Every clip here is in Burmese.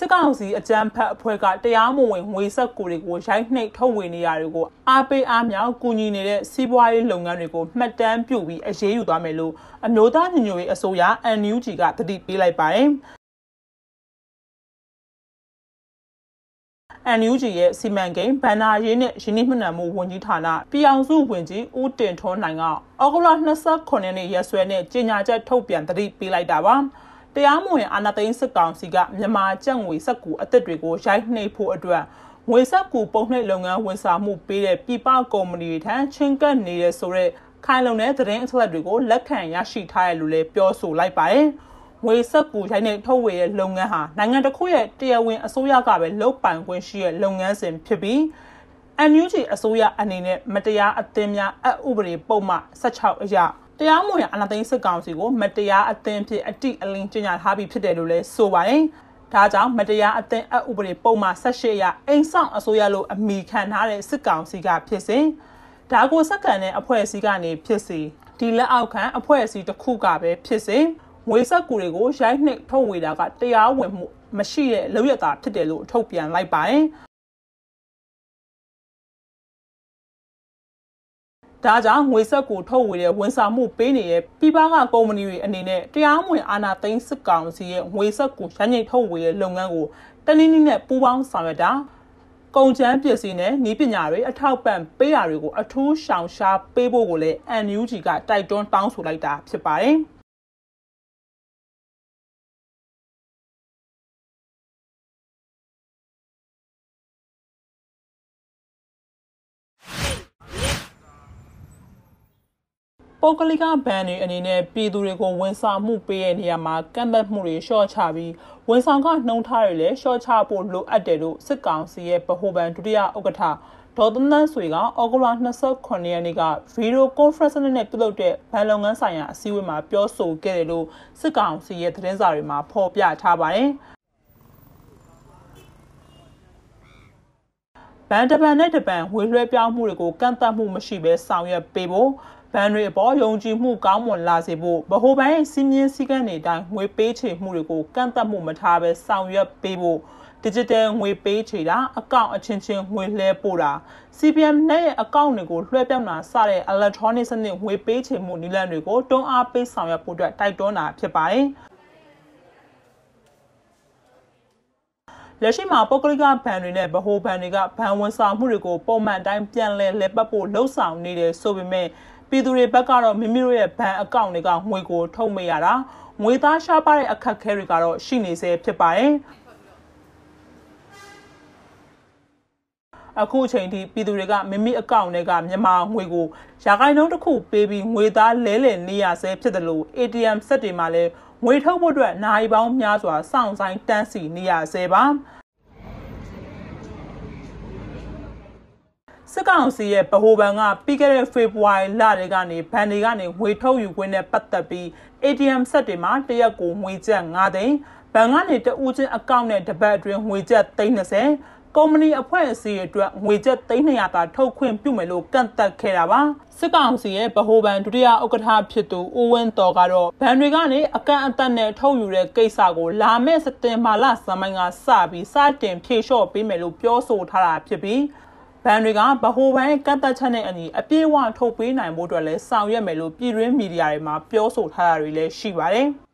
စစ်ကောင်စီအကြမ်းဖက်အဖွဲ့ကတရားမဝင်ငွေဆက်ကူတွေကိုရိုက်နှိပ်ထုတ်ဝေနေရတွေကိုအားပေးအားမြောက်ကူညီနေတဲ့စီးပွားရေးလုပ်ငန်းတွေကိုမှတ်တမ်းပြုပြီးအရေးယူသွားမယ်လို့အမျိုးသားညီညွတ်ရေးအစိုးရ NUG ကတတိပေးလိုက်ပါတယ်။ NUG ရဲ့စီမံကိန်းဗန္နာရေးနဲ့ရင်းနှီးမြှုပ်နှံမှုဝန်ကြီးဌာနပြည်အောင်စုဝန်ကြီးဦးတင်ထွန်းနိုင်ကဩဂုတ်လ29ရက်နေ့ရက်စွဲနဲ့ကြေညာချက်ထုတ်ပြန်တတိပေးလိုက်တာပါ တရားမဝင်အာဏာသိမ်းစစ်ကောင်စီကမြန်မာကျပ်ငွေစက်ကူအသစ်တွေကိုရိုက်နှိပ်ဖို့အတွက်ငွေစက်ကူပုံနှိပ်လုပ်ငန်းဝန်ဆောင်မှုပေးတဲ့ပြည်ပကုမ္ပဏီတွေထံချင်းကပ်နေတဲ့ဆိုတဲ့ခိုင်လုံတဲ့သတင်းအချက်အလက်တွေကိုလက်ခံရရှိထားရလို့လည်းပြောဆိုလိုက်ပါတယ်။ငွေဆက်ကူရိုင်းနဲ့ထုတ်ဝေတဲ့လုပ်ငန်းဟာနိုင်ငံတစ်ခုရဲ့တရားဝင်အစိုးရကပဲလုပ်ပိုင်ခွင့်ရှိတဲ့လုပ်ငန်းစဉ်ဖြစ်ပြီး NUG အစိုးရအနေနဲ့မတရားအသင်းများအဥပဒေပုံမှ16အရ တရားမဝင်အနာသိန်းစစ်ကောင်စီကိုမတရားအသင်းဖြစ်အတိအလင်းကျညာထားပြီးဖြစ်တယ်လို့လည်းဆိုပါတယ်။ဒါကြောင့်မတရားအသင်းအဥပဒေပုံမှ18အရအိမ်ဆောင်အစိုးရလို့အမိခံထားတဲ့စစ်ကောင်စီကဖြစ်စေဒါကိုစက္ကန်တဲ့အဖွဲ့အစည်းကနေဖြစ်စေဒီလက်အောက်ခံအဖွဲ့အစည်းတစ်ခုကပဲဖြစ်စေငွေဆက်ကူတွေကိုရိုက်နှိပ်ထုတ်ဝေတာကတရားဝင်မှုမရှိတဲ့လောက်ရတာဖြစ်တယ်လို့ထုတ်ပြန်လိုက်ပါတယ် ဒါကြောင့်ငွေဆက်ကိုထုတ်ဝေတဲ့ဝန်ဆောင်မှုပေးနေတဲ့ပြည်ပကကုမ္ပဏီတွေအနေနဲ့တရားမဝင်အာဏာသိမ်းစစ်ကောင်စီရဲ့ငွေဆက်ကိုရန်ညိတ်ထုတ်ဝေတဲ့လုပ်ငန်းကိုတနည်းနည်းနဲ့ပူးပေါင်းဆောင်ရွက်တာကုန်ကျန်းပစ္စည်းနဲ့ဤပညာတွေအထောက်ပံ့ပေးရာတွေကိုအထူးရှောင်ရှားပေးဖို့ကိုလည်း NUG ကတိုက်တွန်းတောင်းဆိုလိုက်တာဖြစ်ပါတယ်။ ပုဂ္ဂလိကဘဏ်တွေအနေနဲ့ပြည်သူတွေကိုဝန်ဆောင်မှုပေးတဲ့နေရာမှာကန့်သတ်မှုတွေလျှော့ချပြီးဝန်ဆောင်ခနှုံထားတွေလည်းလျှော့ချဖို့လိုအပ်တယ်လို့စစ်ကောင်စီရဲ့ဗဟိုဘဏ်ဒုတိယဥက္ကဋ္ဌဒေါ်သန်းသန်းဆွေကဩဂုတ်လ29ရက်နေ့ကဗီဒီယိုကွန်ဖရင့်နဲ့ပြုလုပ်တဲ့ဘဏ်လုပ်ငန်းဆိုင်ရာအစည်းအဝေးမှာပြောဆိုခဲ့တယ်လို့စစ်ကောင်စီရဲ့သတင်းစာတွေမှာဖော်ပြထားပါတယ်ဘန်တပန်နဲ့တပန်ဝေလွှဲပြောင်းမှုတွေကိုကန့်သတ်မှုမရှိဘဲဆောင်ရွက်ပေးဖို့ ဘဏ်တွေအပေါ်ယုံကြည်မှုကောင်းမွန်လာစေဖို့ဗဟိုဘဏ်ရဲ့စီးမြင်စည်းကမ်းတွေတိုင်းငွေပေးချေမှုတွေကိုကန့်သတ်မှုမထားဘဲဆောင်ရွက်ပေးဖို့ digital ငွေပေးချေတာအကောင့်အချင်းချင်းငွေလှဲပို့တာ CPM နဲ့ရဲ့အကောင့်တွေကိုလွှဲပြောင်းတာစတဲ့ electronic စနစ်ငွေပေးချေမှုနည်းလမ်းတွေကိုတွန်းအားပေးဆောင်ရွက်ဖို့အတွက်တိုက်တွန်းတာဖြစ်ပါတယ်။လက်ရှိမှာပုဂ္ဂလိကဘဏ်တွေနဲ့ဗဟိုဘဏ်တွေကဘဏ်ဝန်ဆောင်မှုတွေကိုပုံမှန်တိုင်းပြန်လည်လက်ပတ်ဖို့လှုံ့ဆော်နေတယ်ဆိုပေမဲ့ ပြည်သူတွေဘက်ကတော့မိမိတို့ရဲ့ဘဏ်အကောင့်တွေကငွေကို ထုတ်မရတာငွေသားရှားပါတဲ့အခက်အခဲတွေကတော့ရှိနေဆဲဖြစ်ပါတယ်အခုအချိန်ထိပြည်သူတွေကမိမိအကောင့်တွေကမြန်မာငွေကိုရာခိုင်နှုန်းတစ်ခုပေးပြီးငွေသားလဲလှယ်နေရဆဲဖြစ်တယ်လို့ ATM စက်တွေမှာလည်းငွေထုတ်ဖို့အတွက်နိုင်ပေါင်းများစွာစောင့်ဆိုင်တန်းစီနေရဆဲပါ။ စစ်ကောင်စီရဲ့ဗဟိုဘဏ်ကပြီးခဲ့တဲ့ဖေဖော်ဝါရီလတွေကနေဘဏ်တွေကနေငွေထုတ်ယူခွင့်နဲ့ပတ်သက်ပြီး ATM ဆက်တွေမှာတရက်ကိုငွေကျပ်9သိန်းဘဏ်ကနေတဦးချင်းအကောင့်နဲ့တပတ်အတွင်းငွေကျပ်330ကုမ္ပဏီအဖွဲ့အစည်းအတွက်ငွေကျပ်300သာထုတ်ခွင့်ပြုမယ်လို့ကန့်သတ်ခဲ့တာပါစစ်ကောင်စီရဲ့ဗဟိုဘဏ်ဒုတိယဥက္ကဋ္ဌဖြစ်သူဦးဝင်းတော်ကတော့ဘဏ်တွေကနေအကန့်အသတ်နဲ့ထုတ်ယူတဲ့ကိစ္စကိုလာမယ့်စက်တင်ဘာလစမိုင်းကစပြီးစတင်ဖြေလျှော့ပေးမယ်လို့ပြောဆိုထားတာဖြစ်ပြီး ဘဏ်တွေကဗဟိုဘဏ်ရဲ့ကန့်သက်ချက်နဲ့အညီအပြည့်အဝထုတ်ပေးနိုင်ဖို့အတွက်လည်းဆောင်ရွက်မယ်လို့ပြည်တွင်းမီဒီယာတွေမှာပြောဆိုထားတာတွေလည်းရှိပါတယ်။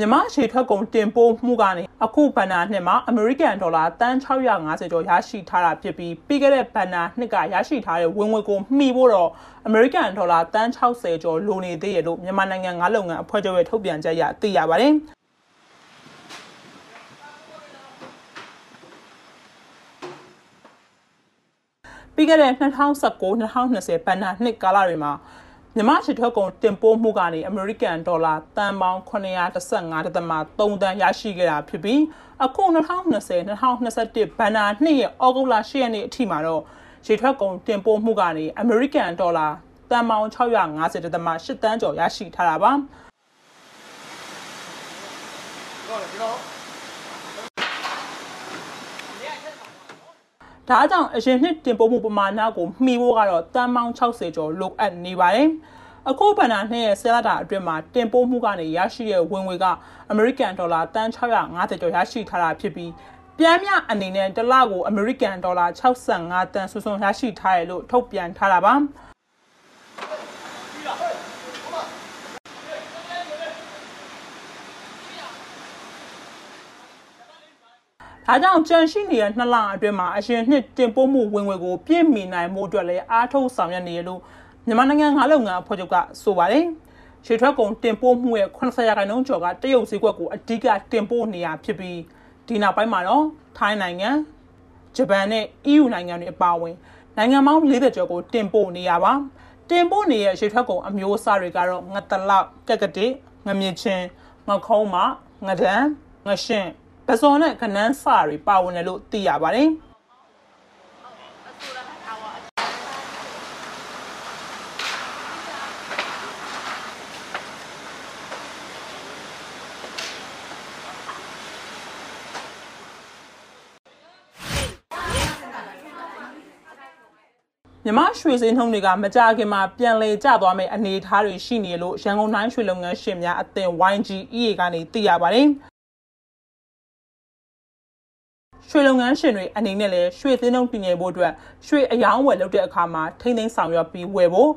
မြန်မာရှေထွက်ကုန်တင်ပို့မှုကနေအခုဘဏ္ဍာနှစ်မှာအမေရိကန်ဒေါ်လာတန်650ကျော်ရရှိထားတာဖြစ်ပြီးပြီးခဲ့တဲ့ဘဏ္ဍာနှစ်ကရရှိထားတဲ့ဝင်ငွေကိုမှီဖို့တော့အမေရိကန်ဒေါ်လာတန်60ကျော်လိုနေသေးရလို့မြန်မာနိုင်ငံငါးလုပ်ငန်းအဖွဲ့ချုပ်ရဲ့ထုတ်ပြန်ချက်အရသိရပါတယ်ပြီးခဲ့တဲ့2019-2020ဘဏ္ဍာနှစ်ကာလတွေမှာ မြန်မာရှစ်ထွက်ကုန်တင်ပို့မှုကနေအမေရိကန်ဒေါ်လာတန်ပေါင်း915.3တန်းရရှိခဲ့တာဖြစ်ပြီးအခု2020-2021ဘဏ္ဍာနှစ်ရဲ့ဩဂုတ်လ10ရက်နေ့အထိမှာတော့ရှစ်ထွက်ကုန်တင်ပို့မှုကနေအမေရိကန်ဒေါ်လာတန်ပေါင်း650.8တန်းကျော်ရရှိထားတာပါဟုတ်တယ်ကျွန်တော် ဒါကြောင့်အရင်နှစ်တင်ပို့မှုပမာဏကိုမှီဖို့ကတော့တန်ပေါင်း60ကျော်လိုအပ်နေပါတယ်။အခုဘဏ္ဍာနှစ်ရဲ့ဆယ်လတာအတွင်းမှာတင်ပို့မှုကနေရရှိတဲ့ဝင်ငွေကအမေရိကန်ဒေါ်လာတန်650ကျော်ရရှိထားတာဖြစ်ပြီးပြန်မြအနေနဲ့တစ်လကိုအမေရိကန်ဒေါ်လာ65တန်ဆွဆွန်ရရှိထားတယ်လို့ထုတ်ပြန်ထားတာပါ။ ဒါကြောင့်ကြန့်ရှိနေတဲ့နှစ်လအတွင်းမှာအရင်နှစ်တင်ပို့မှုဝင်ငွေကိုပြည့်မီနိုင်မှုအတွက်လည်းအားထုတ်ဆောင်ရွက်နေရလို့မြန်မာနိုင်ငံငါးလုပ်ငန်းအဖွဲ့ချုပ်ကဆိုပါတယ်။ရှေ့ထွက်ကုန်တင်ပို့မှုရဲ့80ရာခိုင်နှုန်းကျော်ကတရုတ်ဈေးကွက်ကိုအဓိကတင်ပို့နေရဖြစ်ပြီးဒီနောက်ပိုင်းမှာတော့ထိုင်းနိုင်ငံဂျပန်နဲ့ EU နိုင်ငံတွေအပါအဝင်နိုင်ငံပေါင်း40ကျော်ကိုတင်ပို့နေရပါတင်ပို့နေတဲ့ရှေ့ထွက်ကုန်အမျိုးအစားတွေကတော့ငတလောက်ကက်ကတိငမြင့်ချင်းငခုံးမငဒန်းငရှင်း ပဇွန်နဲ့ကနန်းစတွေပါဝင်တယ်လို့သိရပါတယ်မြမရွှေစင်းထုံးတွေကမကြခင်မှာပြန်လည်ကျသွားမယ့်အနေအထားတွေရှိနေလို့ရန်ကုန်တိုင်းရွှေလုပ်ငန်းရှင်များအသင်း YGEA ကနေသိရပါတယ်။ ရွှေလုပ်ငန်းရှင်တွေအနေနဲ့လည်းရွှေသင်းနှုန်းတည်ငြိမ်ဖို့အတွက်ရွှေအယောင်းဝယ်လုပ်တဲ့အခါမှာထိမ့်သိမ်းဆောင်ရွက်ပြီးဝယ်ဖို့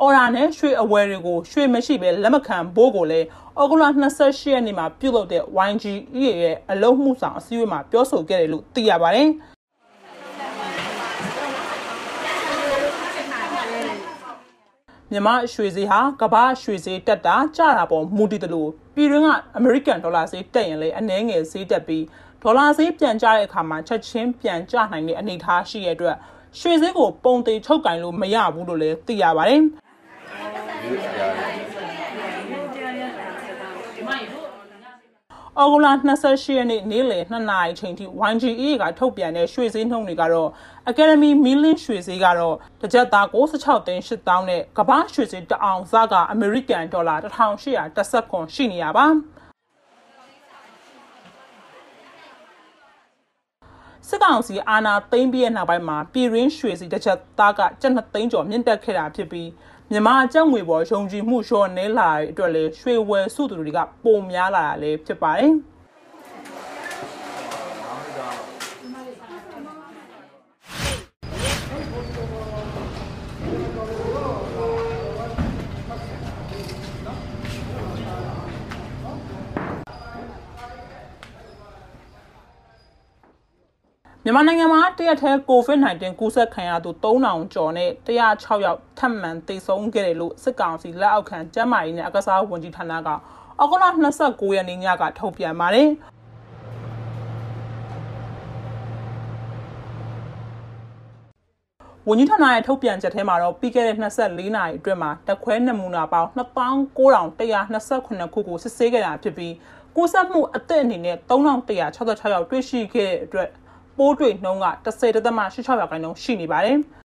အော်ရာနဲ့ရွှေအဝယ်တွေကိုရွှေမရှိပဲလက်မခံဖို့ကိုလည်းအော်ဂူလာ28ရက်နေ့မှာပြုလုပ်တဲ့ YGE ရဲ့အလုံးမှုဆောင်အစည်းအဝေးမှာပြောဆိုခဲ့တယ်လို့သိရပါတယ်။မြန်မာရွှေဈေးဟာကမ္ဘာရွှေဈေးတက်တာကျတာပေါ်မူတည်တယ်လို့ပြည်တွင်းကအမေရိကန်ဒေါ်လာဈေးတက်ရင်လည်းအနည်းငယ်ဈေးတက်ပြီး ဒေါ်လာဈေးပြန်ကျတဲ့အခါမှာချက်ချင်းပြန်ကျနိုင်တဲ့အနေအထားရှိတဲ့အတွက်ရွှေဈေးကိုပုံသေးချုပ်ကင်လို့မရဘူးလို့လည်းသိရပါတယ်အော်ဂူလာ28ရက်နေ့နေ့လယ်2နာရီချိန်ထိ YGE ကထုတ်ပြန်တဲ့ရွှေဈေးနှုန်းတွေကတော့ Academy Million ရွှေဈေးကတော့တစ်ကြက်သား66သိန်း8000နဲ့ကမ္ဘာရွှေဈေးတအောင်စကအမေရိကန်ဒေါ်လာ1810ခွန်ရှိနေရပါ စစ်ကောင်စီအာဏာသိမ်းပြီးတဲ့နောက်ပိုင်းမှာပြည်ရင်းရွှေစီတစ်ချက်သားကကျပ်2သိန်းကျော်မြင့်တက်ခဲ့တာဖြစ်ပြီးမြန်မာအကြောင်းငွေပေါ်ယုံကြည်မှုလျှော့နေလာတဲ့အတွက်လည်းရွှေဝယ်စုသူတွေကပုံများလာတာလည်းဖြစ်ပါတယ်။ မြန်မာနိုင်ငံမှာတရက်ထဲ COVID-19 ကူးစက်ခံရသူ3000ကျော်နဲ့106ယောက်ထပ်မံသေဆုံးခဲ့တယ်လို့စစ်ကောင်စီလက်အောက်ခံကျန်းမာရေးနဲ့အကစားဝန်ကြီးဌာနကအောက်တိုဘာ29ရက်နေ့ညကထုတ်ပြန်ပါတယ်။ဝန်ကြီးဌာနရဲ့ထုတ်ပြန်ချက်ထဲမှာတော့ပြီးခဲ့တဲ့24နာရီအတွင်းမှာတခွဲနမူနာပေါင်း29,129ခုကိုစစ်ဆေးခဲ့တာဖြစ်ပြီးကူးစက်မှုအသစ်အနေနဲ့3,166ယောက်တွေ့ရှိခဲ့တဲ့အတွက် ပိုးတွေ့နှုန်းက10.86ရာခိုင်နှုန်းရှိနေပါတယ်။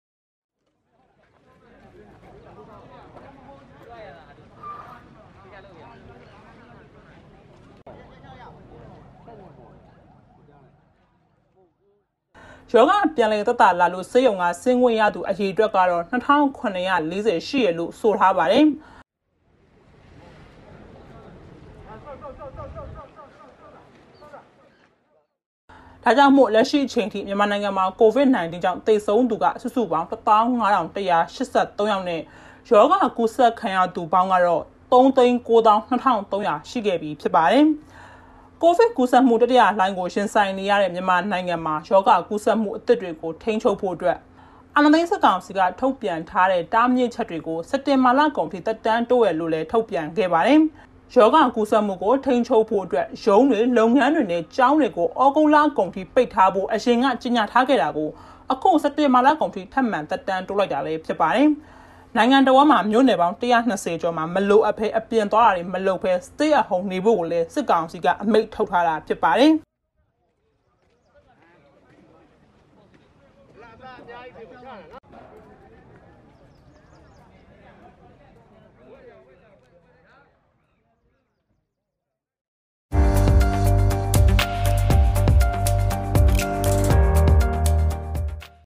ယောဂပြန်လည်သက်သာလာလို့စေယုံကဆင်းဝင်ရသူအရေအတွက်ကတော့2940ရှိရလို့ဆိုထားပါတယ်။ ဒါကြောင့်မို့လက်ရှိအချိန်ထိမြန်မာနိုင်ငံမှာ COVID-19 ကြောင့်သေဆုံးသူကစုစုပေါင်း15183ယောက်နဲ့ရောဂါကူးစက်ခံရသူပေါင်းကတော့3,92300ရှိခဲ့ပြီဖြစ်ပါတယ်။ကိုဗစ်ကူးစက်မှုတတိယလှိုင်းကိုရှင်ဆိုင်နေရတဲ့မြန်မာနိုင်ငံမှာယောဂကူးစက်မှုအသစ်တွေကိုထိန်းချုပ်ဖို့အတွက်အနသိန်းစကောင်စီကထုတ်ပြန်ထားတဲ့တားမြစ်ချက်တွေကိုစက်တင်ဘာလကုန်ထိတက်တန်းတိုးရလို့လည်းထုတ်ပြန်ခဲ့ပါတယ်။ ရောဂါကူးစက်မှုကိုထိန်းချုပ်ဖို့အတွက်ရုံးတွေလုပ်ငန်းတွေနဲ့ကျောင်းတွေကိုအော်ဂုံလကုန်ထိပိတ်ထားဖို့အရင်ကကြေညာထားခဲ့တာကိုအခုစက်တင်ဘာလကုန်ထိထပ်မံတက်တန်းတိုးလိုက်တာလည်းဖြစ်ပါတယ်။နိုင်ငံတော်မှာမြို့နယ်ပေါင်း120ကျော်မှာမလိုအပ်ဘဲအပြင်သွားတာတွေမလုပ်ဘဲ stay at home နေဖို့ကိုလည်းစစ်ကောင်စီကအမိန့်ထုတ်ထားတာဖြစ်ပါတယ်။လာသာအများကြီးပြေချတာနော်